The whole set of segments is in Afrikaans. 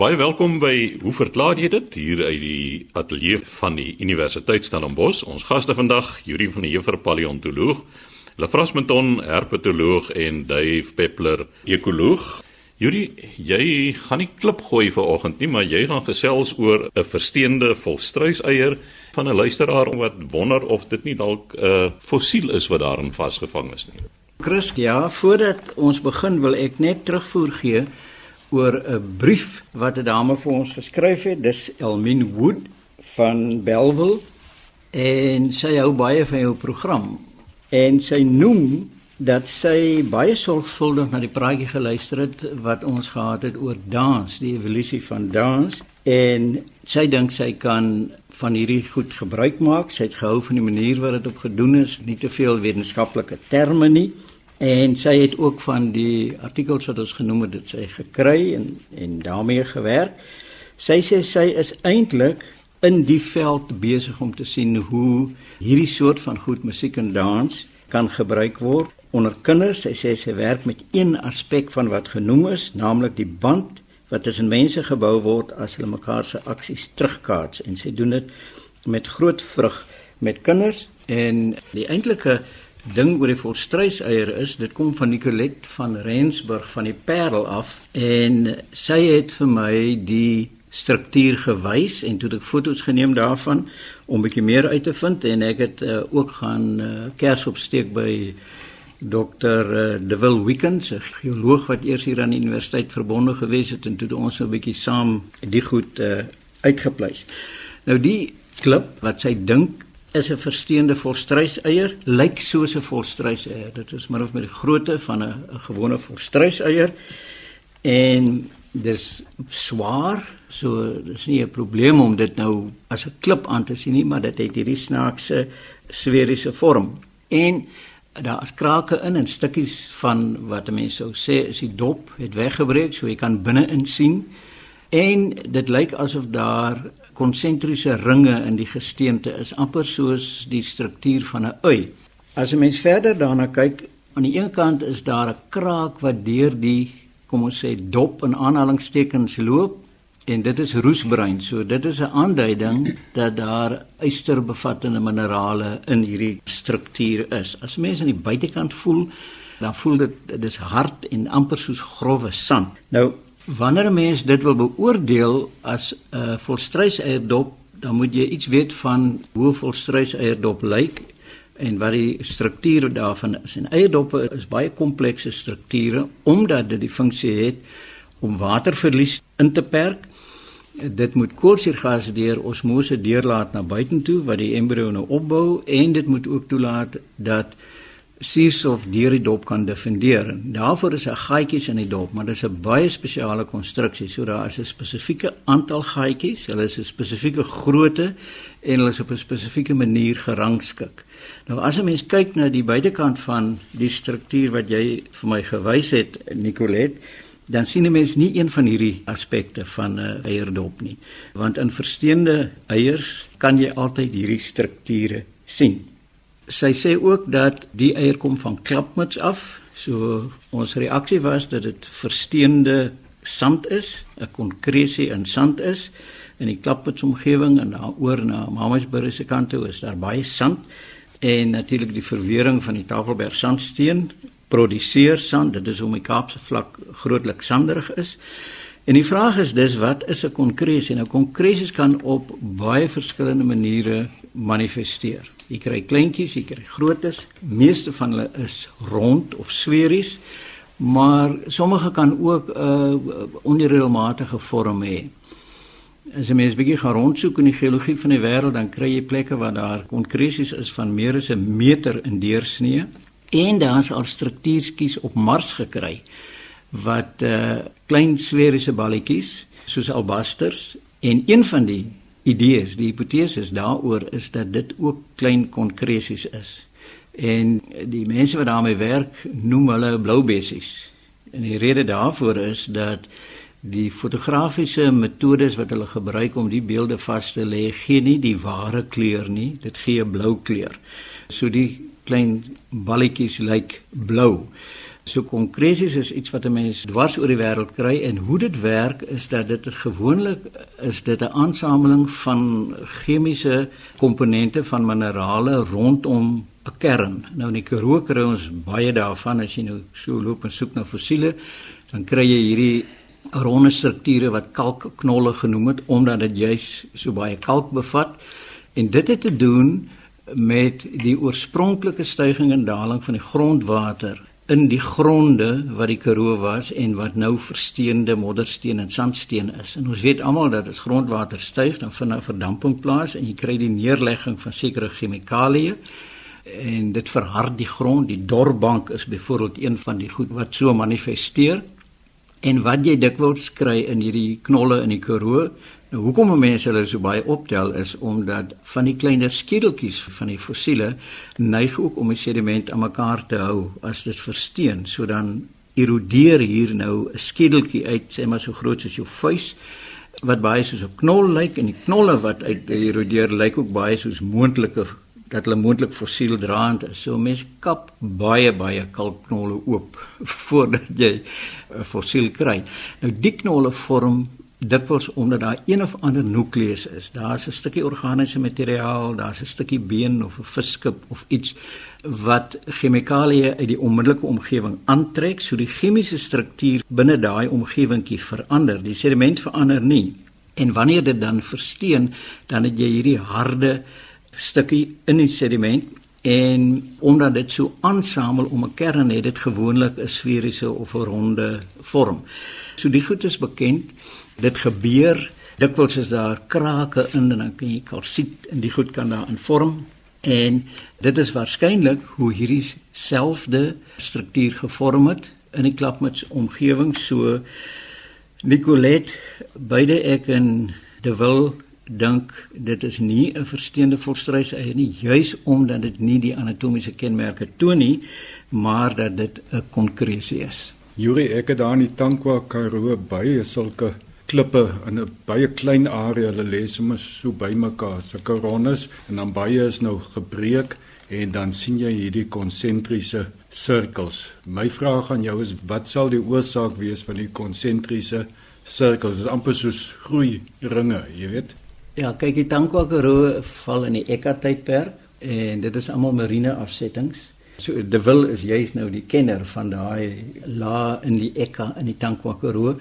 Baie welkom by Hoe verklaar jy dit hier uit die ateljee van die Universiteit Stellenbosch. Ons gaste vandag, Yuri van die Heever paleontoloog, Lefras Menton herpetoloog en Dave Peppler ekoloog. Yuri, jy gaan nie klip gooi vanoggend nie, maar jy gaan gesels oor 'n versteende volstruiseier van 'n luisteraar wat wonder of dit nie dalk 'n uh, fossiel is wat daarin vasgevang is nie. Chris, ja, voordat ons begin wil ek net terugvoer gee oor 'n brief wat 'n dame vir ons geskryf het. Dis Elmine Wood van Bellville en sy hou baie van jou program. En sy noem dat sy baie sorgvuldig na die praatjie geluister het wat ons gehad het oor dans, die evolusie van dans en sy dink sy kan van hierdie goed gebruik maak. Sy het gehou van die manier wat dit op gedoen is, nie te veel wetenskaplike terme nie. En sy het ook van die artikels wat ons genoem het, sy gekry en en daarmee gewerk. Sy sê sy is eintlik in die veld besig om te sien hoe hierdie soort van goed musiek en dans kan gebruik word onder kinders. Sy sê sy werk met een aspek van wat genoem is, naamlik die band wat tussen mense gebou word as hulle mekaar se aksies terugkaats en sy doen dit met groot vrug met kinders en die eintlike ding oor die volstruiseier is, dit kom van Nicolet van Rensburg van die Parel af en sy het vir my die struktuur gewys en toe ek foto's geneem daarvan om bietjie meer uit te vind en ek het uh, ook gaan uh, kers opsteek by Dr. Uh, eh, Devil Wickens, 'n geoloog wat eers hier aan die universiteit verbonde gewees het en toe ons so 'n bietjie saam die goed uh, uitgepleis. Nou die klip wat sy dink is 'n versteende volstruiseier, lyk soos 'n volstruiseier. Dit is maar of met die grootte van 'n gewone volstruiseier en dis swaar, so dis nie 'n probleem om dit nou as 'n klip aan te sien nie, maar dit het hierdie snaakse sferiese vorm. En daar is krake in en stukkies van wat mense sou sê is die dop het weggebreek, so jy kan binne-in sien. En dit lyk asof daar konsentriese ringe in die gesteente is amper soos die struktuur van 'n ui. As 'n mens verder daarna kyk, aan die een kant is daar 'n kraak wat deur die kom ons sê dop in aanhalingstekens loop en dit is roesbruin. So dit is 'n aanduiding dat daar ysterbevattende minerale in hierdie struktuur is. As mens aan die buitekant voel, dan voel dit dis hard en amper soos grouwe sand. Nou Wanneer 'n mens dit wil beoordeel as 'n uh, volstruiseierdop, dan moet jy iets weet van hoe volstruiseierdop lyk en wat die strukture daarvan is. En eierdoppe is baie komplekse strukture omdat dit die funksie het om waterverlies in te perk. Dit moet koolsuurgas deur osmose deurlaat na buitentoe wat die embrio nou opbou en dit moet ook toelaat dat suurstof deur die dop kan definieer. Daarvoor is 'n gaatjies in die dop, maar dit is 'n baie spesiale konstruksie. So daar is 'n spesifieke aantal gaatjies, hulle is 'n spesifieke grootte en hulle is op 'n spesifieke manier gerangskik. Nou as 'n mens kyk na die buitekant van die struktuur wat jy vir my gewys het, Nicolet, dan sien 'n mens nie een van hierdie aspekte van 'n eierdop nie. Want in versteende eiers kan jy altyd hierdie strukture sien sy sê ook dat die eier kom van klapmuts af. So ons reaksie was dat dit versteende sand is, 'n konkresie in sand is in die klapmuts omgewing en daaroor na Mamasburg se kant toe is daar baie sand en natuurlik die verwering van die Tafelberg sandsteen produseer sand. Dit is om die Kaapse vlak grootliks sanderig is. En die vraag is dus wat is 'n konkresie? Nou konkresies kan op baie verskillende maniere manifesteer. Jy kry kleintjies, jy kry grootes. Meeste van hulle is rond of sferies, maar sommige kan ook 'n uh, onreëlmatige vorm hê. As jy mens bietjie gaan rondsoek in die geologie van die wêreld, dan kry jy plekke waar daar konkresies is van meer as 'n meter in deursnee en daar's al struktuurtjies op Mars gekry wat uh klein sferiese balletjies soos albasters en een van die idees, die hipoteses daaroor is dat dit ook klein konkresies is. En die mense wat daarmee werk, noem hulle blou bessies. En die rede daarvoor is dat die fotografiese metodes wat hulle gebruik om die beelde vas te lê, gee nie die ware kleur nie, dit gee 'n blou kleur. So die klein balletjies lyk blou. So konkresies is iets wat 'n mens dwars oor die wêreld kry en hoe dit werk is dat dit gewoonlik is dit 'n aansameling van chemiese komponente van minerale rondom 'n kern. Nou in die Karoo kry ons baie daarvan as jy nou so loop en soek na fossiele, dan kry jy hierdie ronde strukture wat kalkknolle genoem het omdat dit juis so baie kalk bevat en dit het te doen met die oorspronklike stygings en daling van die grondwater in die gronde wat die Karoo was en wat nou versteende moddersteen en sandsteen is. En ons weet almal dat as grondwater styg, dan vind 'n verdamping plaas en jy kry die neerlegging van sekere chemikalieë en dit verhard die grond. Die dorbank is byvoorbeeld een van die goed wat so manifesteer. En wat jy dikwels kry in hierdie knolle in die Karoo, Nou hoekom mense hulle so baie optel is omdat van die kleiner skedeltjies van die fossiele neig ook om die sediment aan mekaar te hou as dit versteen. So dan erodeer hier nou 'n skedeltjie uit, sê maar so groot soos jou vuis wat baie soos 'n knol lyk en die knolle wat uit erodeer lyk ook baie soos moontlike dat hulle moontlik fossiel draand is. So mense kap baie baie kalkknolle oop voordat jy 'n fossiel kry. Nou die knolle vorm dikwels omdat daar een of ander nukleus is. Daar's 'n stukkie organiese materiaal, daar's 'n stukkie been of 'n visskip of iets wat chemikalieë uit die onmiddellike omgewing aantrek, so die chemiese struktuur binne daai omgewingkie verander. Die sediment verander nie. En wanneer dit dan versteen, dan het jy hierdie harde stukkie in die sediment en omdat dit so aansamel om 'n kern het dit gewoonlik 'n sferiese of 'n ronde vorm. So die goed is bekend dit gebeur dikwels is daar krake in en dan kan jy kalsiet in die goed kan daar in vorm en dit is waarskynlik hoe hierdie selfde struktuur gevorm het in die klapmuts omgewing so Nicolet beide ek en de wil dink dit is nie 'n versteende volstruis eie nie. Juis omdat dit nie die anatomiese kenmerke toon nie maar dat dit 'n konkresie is. Juri ek het daar in die Tankwa Karoo baie sulke klippe in 'n baie klein area, hulle lê sommer so bymekaar, sulke rondes en dan baie is nou gebreek en dan sien jy hierdie konsentriese sirkels. My vraag aan jou is wat sal die oorsaak wees van die konsentriese sirkels? Dit is amper soos groei ringe, jy weet. Ja, kyk die Tankwa Karoo val in die Eka tydperk en dit is almal marine afsettings. So De Vil is juist nou die kenner van daai la in die Eka in die Tankwa Karoo.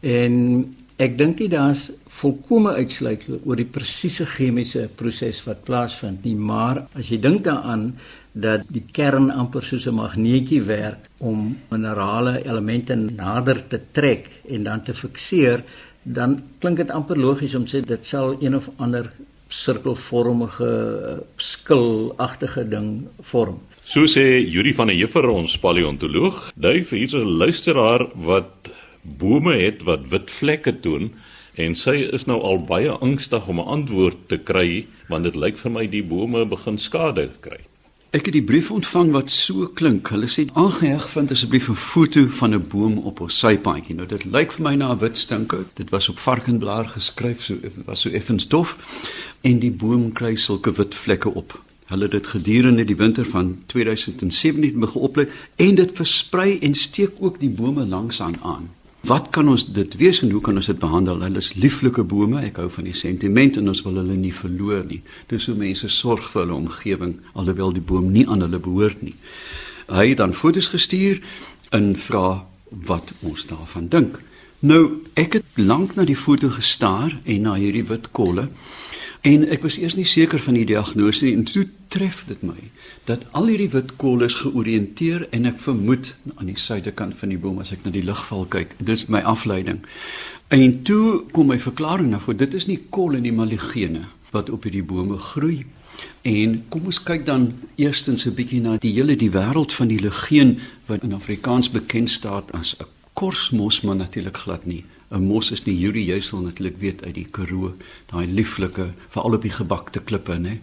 En ek dink dit daar's volkomme uitsluitlik oor die presiese chemiese proses wat plaasvind nie, maar as jy dink daaraan dat die kern amper soos 'n magneetjie werk om minerale elemente nader te trek en dan te fikseer, dan klink dit amper logies om sê dit sal een of ander sirkelvormige skilagtige ding vorm. So sê Yuri van der Heever ons paleontoloog, dui vir hier's 'n luisteraar wat bome het wat wit vlekke toon en sy is nou al baie angstig om 'n antwoord te kry want dit lyk vir my die bome begin skade kry. Ek het die brief ontvang wat so klink. Hulle sê aangeheg vind asseblief 'n foto van 'n boom op ons sypaadjie. Nou dit lyk vir my na 'n wit stinker. Dit was op varkenblaar geskryf, so was so effens dof en die boom kry sulke wit vlekke op. Hulle het dit gedurende die winter van 2017 begin oplê en dit versprei en steek ook die bome langs aan aan. Wat kan ons dit wees en hoe kan ons dit behandel? Hulle is lieflike bome. Ek hou van die sentiment en ons wil hulle nie verloor nie. Dis hoe mense sorg vir hulle omgewing alhoewel die boom nie aan hulle behoort nie. Hy het dan foto's gestuur en vra wat ons daarvan dink. Nou, ek het lank na die foto gestaar en na hierdie wit kolle En ek was eers nie seker van die diagnose nie en toe tref dit my dat al hierdie wit kol is georiënteer en ek vermoed aan die suidekant van die boom as ek na die ligval kyk. Dis my afleiding. En toe kom my verklaring na voor dit is nie kol en nie maar ligene wat op hierdie bome groei. En kom ons kyk dan eerstens 'n bietjie na die hele die wêreld van die ligeen wat in Afrikaans bekend staan as 'n korsmos maar natuurlik glad nie 'n mos is nie Yuri juisel natuurlik weet uit die Karoo, daai lieflike, veral op die gebakte klippe, nê,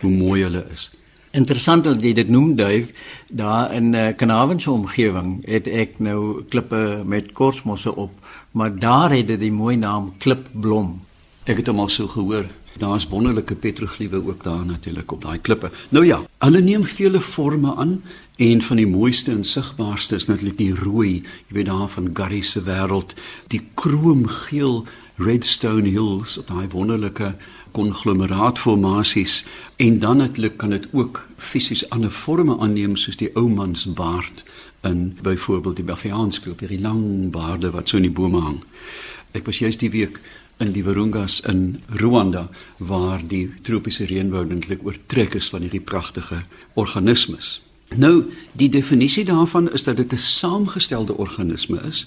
hoe mooi hulle is. Interessant dat jy dit noem, Duif, daar in 'n uh, Kanavense omgewing het ek nou klippe met korsmosse op, maar daar het dit die mooi naam klipblom. Ek het hom al so gehoor. Daar's wonderlike petrogliewe ook daar natuurlik op daai klippe. Nou ja, hulle neem vele forme aan Een van die mooiste en sigbaarste is natuurlik die rooi, jy weet daar van Gary se wêreld, die kroomgeel Redstone Hills op daai wonderlike konglomeraatformasies en dan natuurlik kan dit ook fisies ander forme aanneem soos die ou mans baard in byvoorbeeld die Bafiaansgroep, hierdie lang baarde wat so in die bome hang. Ek was juist die week in die Virungas in Rwanda waar die tropiese reënwoud eintlik oortrek is van hierdie pragtige organismes. Nou, die definisie daarvan is dat dit 'n saamgestelde organisme is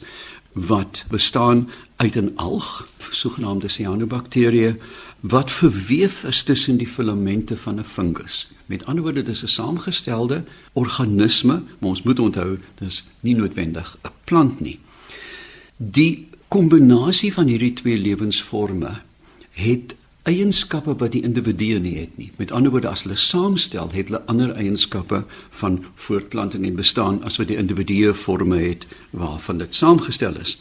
wat bestaan uit 'n alg, sogenaamde cyanobakterieë wat verweef is tussen die filamente van 'n fungus. Met ander woorde, dis 'n saamgestelde organisme, maar ons moet onthou, dis nie noodwendig 'n plant nie. Die kombinasie van hierdie twee lewensforme het eienskappe wat die individu nie het nie. Met ander woorde, as hulle saamstel, het hulle ander eienskappe van voortplanting en bestaan as wat die individue forme het waarvan dit saamgestel is.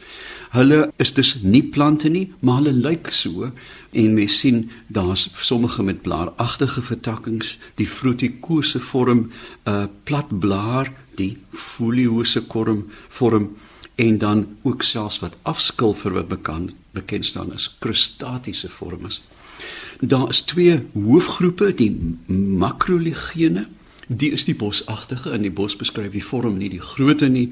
Hulle is dus nie plante nie, maar hulle lyk so en mens sien daar's sommige met blaaragtige vertakkings, die frutikose vorm, 'n uh, plat blaar, die foliose vorm, vorm en dan ook selfs wat afskilfer wat bekend bekend staan as krustatiese vorms. Daar is twee hoofgroepe, die makroligene, die is die bosagtige in die bos beskryf die vorm nie die grootte nie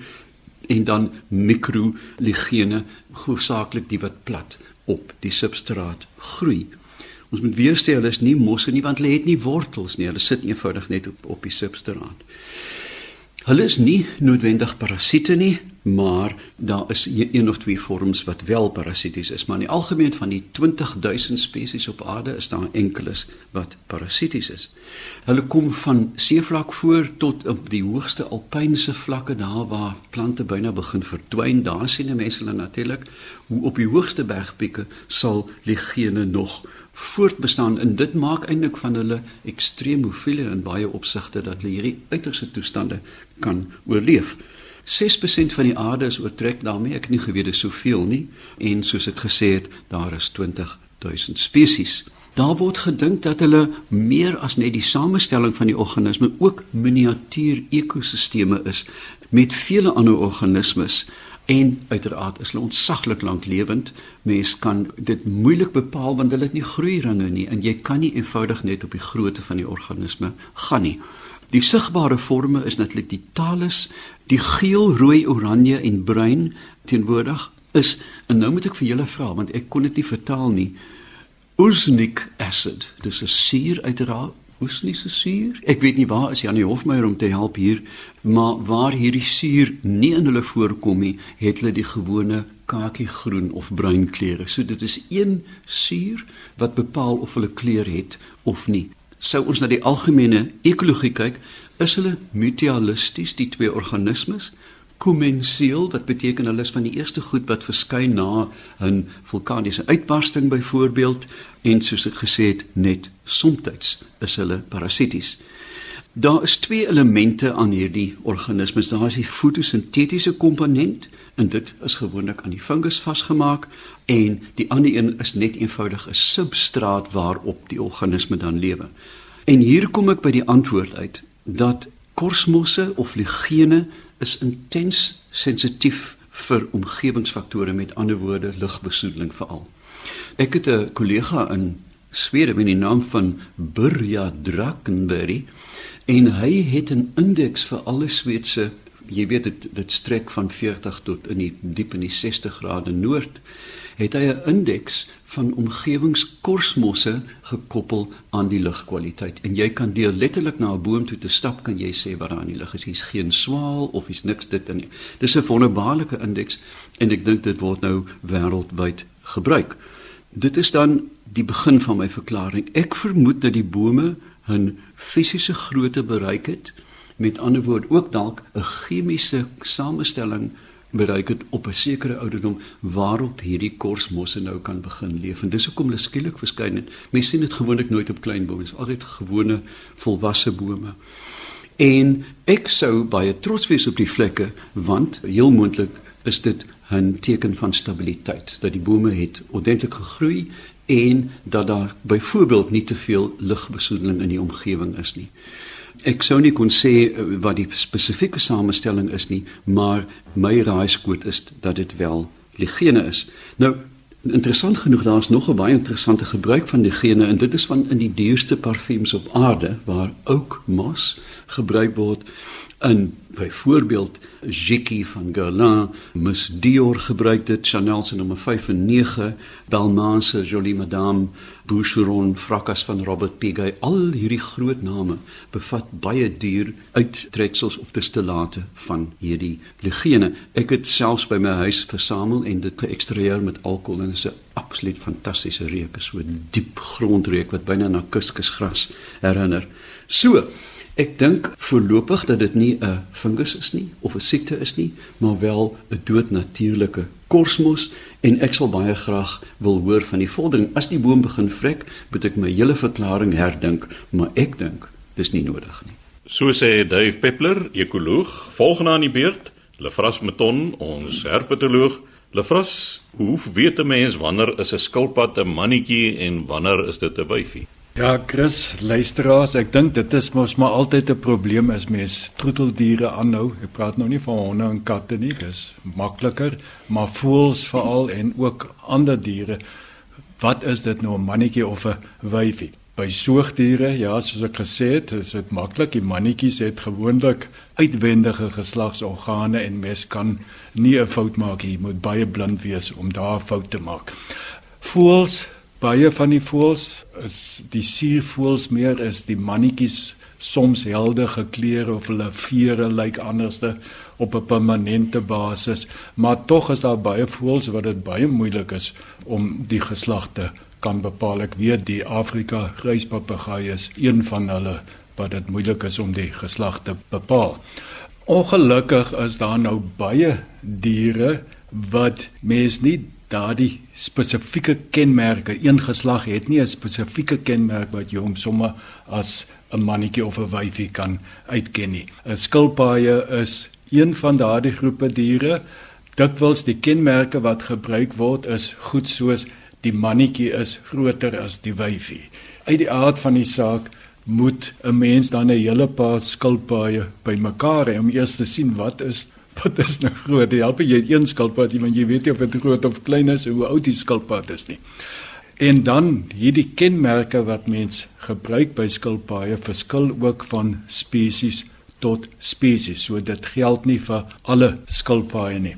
en dan mikroligene, hoofsaaklik die wat plat op die substraat groei. Ons moet weer sê hulle is nie mosse nie want hulle het nie wortels nie, hulle sit eenvoudig net op op die substraat. Hulle is nie noodwendig parasiete nie, maar daar is een of twee vorms wat wel parasities is, maar in die algemeen van die 20000 spesies op aarde is daar enkeles wat parasities is. Hulle kom van seevlak voor tot op die hoogste alpynse vlakke daar waar plante byna begin verdwyn. Daar sien mense hulle natuurlik hoe op die hoogste bergpieke sal ligene nog voortbestaan en dit maak eintlik van hulle ekstreem hoeveelheid in baie opsigte dat hulle hierdie uiterste toestande kan oorleef. 6% van die aarde is oortrek daarmee ek nie geweet is soveel nie en soos ek gesê het daar is 20000 spesies. Daar word gedink dat hulle meer as net die samestelling van die organisme ook miniatuur ekosisteme is met vele ander organismes en uiteraard is hulle ontsaglik lank lewend. Mens kan dit moeilik bepaal want hulle het nie groeiringe nie en jy kan nie eenvoudig net op die grootte van die organisme gaan nie. Die sigbare forme is natuurlik die talus, die geel, rooi, oranje en bruin teenwoordig is en nou moet ek vir julle vra want ek kon dit nie vertaal nie. Usnic acid, dis 'n suur uiteraard oesniese suur. Ek weet nie waar is Janie Hofmeyer om te help hier, maar waar hierdie suur nie in hulle voorkom nie, het hulle die gewone kakiegroen of bruin kleure. So dit is een suur wat bepaal of hulle kleur het of nie. Sou ons na die algemene ekologie kyk, is hulle mutualisties die twee organismes komensieel wat beteken hulle is van die eerste goed wat verskyn na 'n vulkaniese uitbarsting byvoorbeeld en soos ek gesê het net soms is hulle parasities. Daar is twee elemente aan hierdie organismes. Daar is die fotosintetiese komponent en dit is gewoonlik aan die fungus vasgemaak en die ander een is net eenvoudig 'n substraat waarop die organisme dan lewe. En hier kom ek by die antwoord uit dat korsmosse of ligene is intens sensitief vir omgewingsfaktore met ander woorde lugbesoedeling veral. Ek het 'n kollega in Swede met die naam van Burja Drakenberry en hy het 'n indeks vir alle Sweedse jy weet dit dit strek van 40 tot in die diep in die 60 grade noord het hy 'n indeks van omgewingskorsmosse gekoppel aan die lugkwaliteit. En jy kan deur letterlik na 'n boom toe te stap kan jy sê wat daar in die lug is. Hier's geen swaal of hier's niks dit in. Dis 'n wonderbaarlike indeks en ek dink dit word nou wêreldwyd gebruik. Dit is dan die begin van my verklaring. Ek vermoed dat die bome 'n fisiese grootte bereik het met ander woorde ook dalk 'n chemiese samestelling bereik het op 'n sekere ouderdom waarop hierdie korsmosse nou kan begin leef. En dis hoekom hulle skielik verskyn het. Mense sien dit gewoonlik nooit op klein bome, dis altyd gewone volwasse bome. En ek sou baie trots wees op die vlekke want heel moontlik is dit 'n teken van stabiliteit dat die bome het ordentlik gegroei en dat daar byvoorbeeld nie te veel lugbesoedeling in die omgewing is nie. ek sou nie kon sê uh, wat die spesifieke samestelling is nie, maar my raaiskoot is dat dit wel ligene is. Nou interessant genoeg daar's nog 'n baie interessante gebruik van ligene en dit is van in die duurste parfums op aarde waar ook mos gebruik word in byvoorbeeld Jickie van Guerlain, Miss Dior gebruik dit, Chanel se nommer 5 en 9, Balmain se Jolie Madame, Boucheron, Fracas van Robert Piguet, al hierdie groot name bevat baie duur uittreksels of destillate van hierdie legene. Ek het selfs by my huis versamel en dit geëkstraheer met alkohol en dit is 'n absoluut fantastiese reuk, so 'n diep grondreuk wat byna na kuskusgras herinner. So, Ek dink voorlopig dat dit nie 'n fungus is nie of 'n siekte is nie, maar wel 'n doodnatuurlike korsmos en ek sal baie graag wil hoor van die vordering. As die boom begin vrek, moet ek my hele verklaring herdink, maar ek dink dis nie nodig nie. So sê Dave Peppler, ekoloog, volgende aan die beurt, Lefras Meton, ons herpetoloog. Lefras, hoe weet 'n mens wanneer is 'n skilpad 'n mannetjie en wanneer is dit 'n wyfie? Ja, Chris, luisteraars, ek dink dit is mos maar altyd 'n probleem as mens troeteldiere aanhou. Ek praat nou nie van honde en katte nie, dis makliker, maar voëls veral en ook ander diere. Wat is dit nou 'n mannetjie of 'n wyfie? By soogdiere, ja, soos ek gesê het, is dit maklik. Die mannetjies het gewoonlik uitwendige geslagsorgane en mens kan nie 'n fout maak nie. Jy moet baie blind wees om daar 'n fout te maak. Voëls baie van die voëls is die suurvoëls meer is die mannetjies soms helder gekleer of hulle vere lyk anderste op 'n permanente basis. Maar tog is daar baie voëls wat dit baie moeilik is om die geslagte kan bepaal. Ek weet die Afrika gryspapegaai is een van hulle wat dit moeilik is om die geslagte bepaal. Ongelukkig is daar nou baie diere wat mens nie daardie spesifieke kenmerke een geslag het nie 'n spesifieke kenmerk wat jy hom sommer as 'n mannetjie of 'n wyfie kan uitken nie. 'n Skilpaaie is een van daardie groepe diere. Dikwels die kenmerke wat gebruik word is goed soos die mannetjie is groter as die wyfie. Uit die aard van die saak moet 'n mens dan 'n hele paar skilpaaie bymekaar hê om eers te sien wat is wat is nou groot? Jy help jy een skilpad, want jy weet nie of dit groot of klein is en hoe oud die skilpad is nie. En dan hierdie kenmerke wat mens gebruik by skilpaaie verskil ook van spesies tot spesies. So dit geld nie vir alle skilpaaie nie.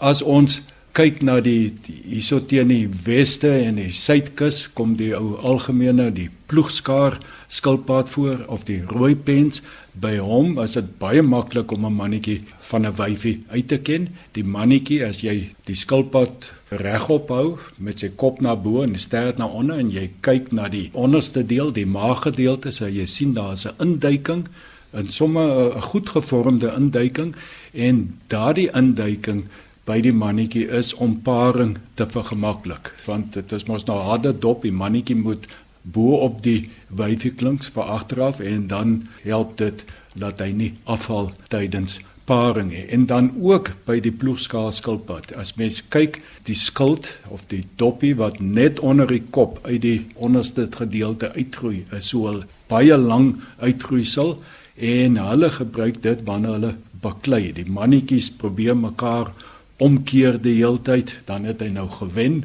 As ons kyk na die hierso teen die weste en die suidkus kom die ou algemene die ploegskaar skilpad voor of die rooi pens by hom is dit baie maklik om 'n mannetjie van 'n wyfie uit te ken. Die mannetjie as jy die skilpad regop hou met sy kop na bo en die stert na onder en jy kyk na die onderste deel die maaggedeelte sal jy sien daar's 'n induiking en sommer 'n goed gevormde induiking en daardie induiking by die mannetjie is om paring te vergemaklik. Want dit is mos nou harde dop die mannetjie moet bo op die wyfie klinks vir agteraf en dan help dit dat hy nie afval tydens paring nie. En dan ook by die ploegskaal skilpad as mens kyk die skild of die doppie wat net onder die kop uit die onderste gedeelte uitgroei is so 'n baie lang uitgroeisel en hulle gebruik dit wanneer hulle baklei. Die mannetjies probeer mekaar omkeer die heeltyd, dan het hy nou gewen.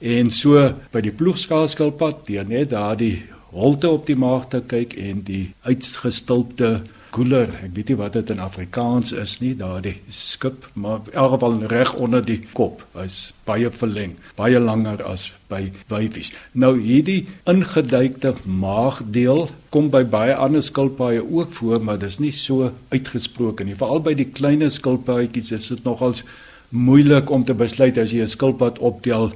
En so by die ploegskaalskilpad, deur net daardie holte op die maag te kyk en die uitgestulpte koeler, ek weet nie wat dit in Afrikaans is nie, daardie skip, maar in elk geval reg onder die kop, is baie verleng, baie langer as by wyfies. Nou hierdie ingeduikte maagdeel kom by baie ander skilpaaie ook voor, maar dis nie so uitgesproke nie. Veral by die klein skilpaadjies is dit nogals moeilik om te besluit as jy 'n skilpad optel,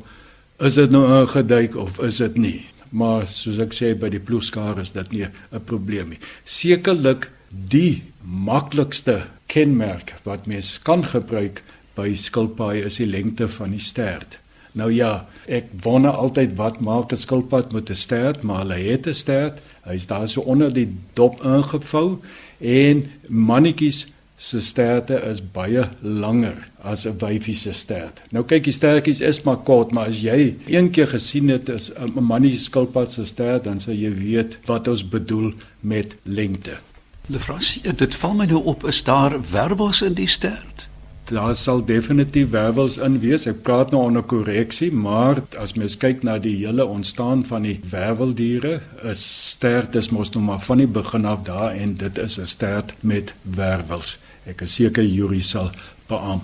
is dit nou ingeduik of is dit nie? Maar soos ek sê by die ploegskaar is dit nie 'n probleem nie. Sekerlik die maklikste kenmerk wat mens kan gebruik by skilpaaie is die lengte van die stert. Nou ja, ek wonder altyd wat maak 'n skilpad met 'n stert, maar hulle het 'n stert. Hy's daar so onder die dop ingevou en mannetjies se sterte is baie langer as 'n wyfie se stert. Nou kyk die stertjies is maar kort, maar as jy een keer gesien het is 'n manie skilpad se stert, dan sal jy weet wat ons bedoel met lengte. Lefras, dit val my nou op is daar wervels in die stert? Daar sal definitief wervels in wees. Ek praat nou onder korreksie, maar as mens kyk na die hele ontstaan van die werveldiere, is stert is mos nou maar van die begin af daar en dit is 'n stert met wervels. Ek is seker Yuri sal beam.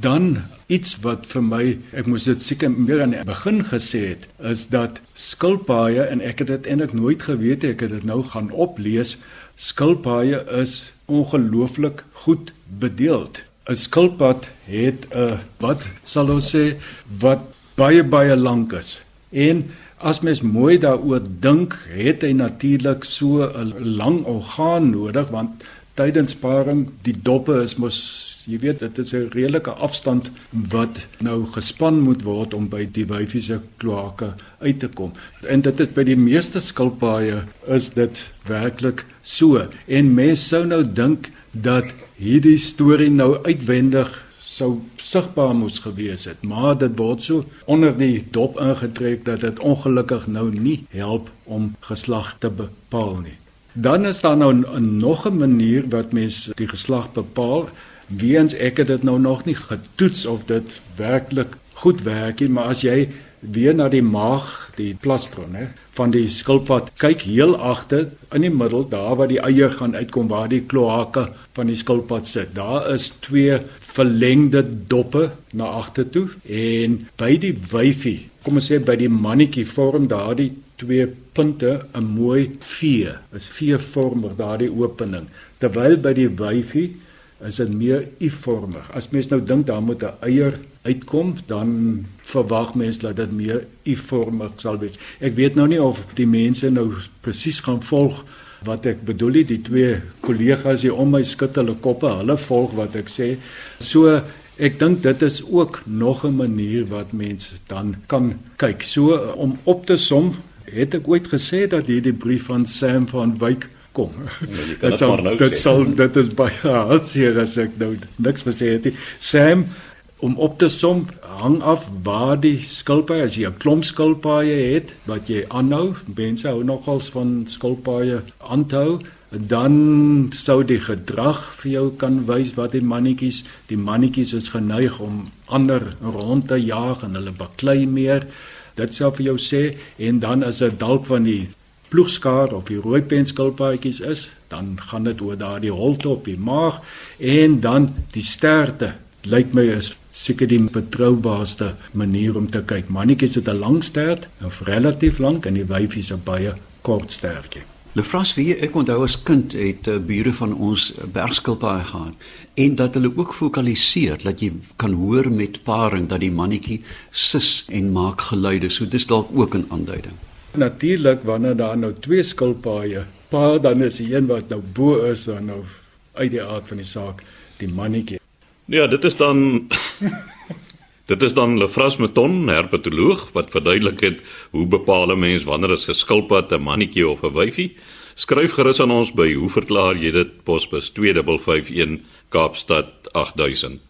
Dan iets wat vir my, ek moes dit seker meer aan die begin gesê het, is dat skilpaaie en ek het dit eintlik nooit geweet ek het dit nou gaan oplees. Skilpaaie is ongelooflik goed bedeeld. 'n skilpad het 'n wat sal ons sê wat baie baie lank is. En as mens mooi daaroor dink, het hy natuurlik so 'n lang orgaan nodig want tydens paring die doppe is mos jy weet dit is 'n redelike afstand wat nou gespan moet word om by die wyfie se kloake uit te kom. En dit is by die meeste skilpaaie is dit werklik so. En mense sou nou dink dat hierdie storie nou uitwendig sou sigbaar moes gewees het, maar dit word so onder die dop ingetrek dat dit ongelukkig nou nie help om geslag te bepaal nie. Dan is daar nou nog 'n manier wat mens die geslag bepaal. Weens ek het dit nou nog nie getoets of dit werklik goed werk nie, maar as jy weer na die maag, die plastron, hè, van die skilpad kyk heel agter in die middel daar waar die eier gaan uitkom waar die kloake van die skilpad sit. Daar is twee verlengde doppe na agter toe en by die wyfie, kom ons sê by die mannetjie vorm daardie twee punte 'n mooi V. Is V-vormig daardie opening. Terwyl by die wyfie is dit meer U-vormig. As mens nou dink daar moet 'n eier uitkom, dan verwag mens dat dit meer U-vormig sal wees. Ek weet nou nie of die mense nou presies gaan volg wat ek bedoel nie. Die twee kollegas hier om my skud hulle koppe, hulle volg wat ek sê. So ek dink dit is ook nog 'n manier wat mense dan kan kyk. So om op te som, het ek ooit gesê dat hierdie brief van Sam van Wyk kom. Dit sal nou dit sal dit is baie hartseer as ek nou niks gesê het nie. Sam om op te som hang af waar die skilpaaie as jy 'n klomp skilpaaie het wat jy aanhou, mense hou nogals van skilpaaie aanhou, dan sou die gedrag vir jou kan wys wat die mannetjies, die mannetjies is geneig om ander rond te jaag en hulle baklei meer. Dit sou vir jou sê en dan as dit dalk van die ploegskaar of die rooi penskilpaadjies is, dan gaan dit oor daardie holte op die maag en dan die sterte lyk my is seker die betroubaarste manier om te kyk. Mannetjies het 'n lang stert, of relatief lank en die wyfies 'n baie kort stertjie. Lefras wie ek onthou as kind het uh, bure van ons bergskilpaaie gehad en dat hulle ook vokaliseer dat jy kan hoor met paring dat die mannetjie sis en maak geluide. So dis dalk ook 'n aanduiding. Natuurlik wanneer daar nou twee skilpaaie paar dan is die een wat nou bo is dan nou uit die aard van die saak die mannetjie Ja, dit is dan Dit is dan Lefras Meton, herpetoloog wat verduidelik het hoe bepaal 'n mens wanneer 'n skilpad 'n mannetjie of 'n wyfie. Skryf gerus aan ons by hoe verklaar jy dit posbus 2551 Kaapstad 8000.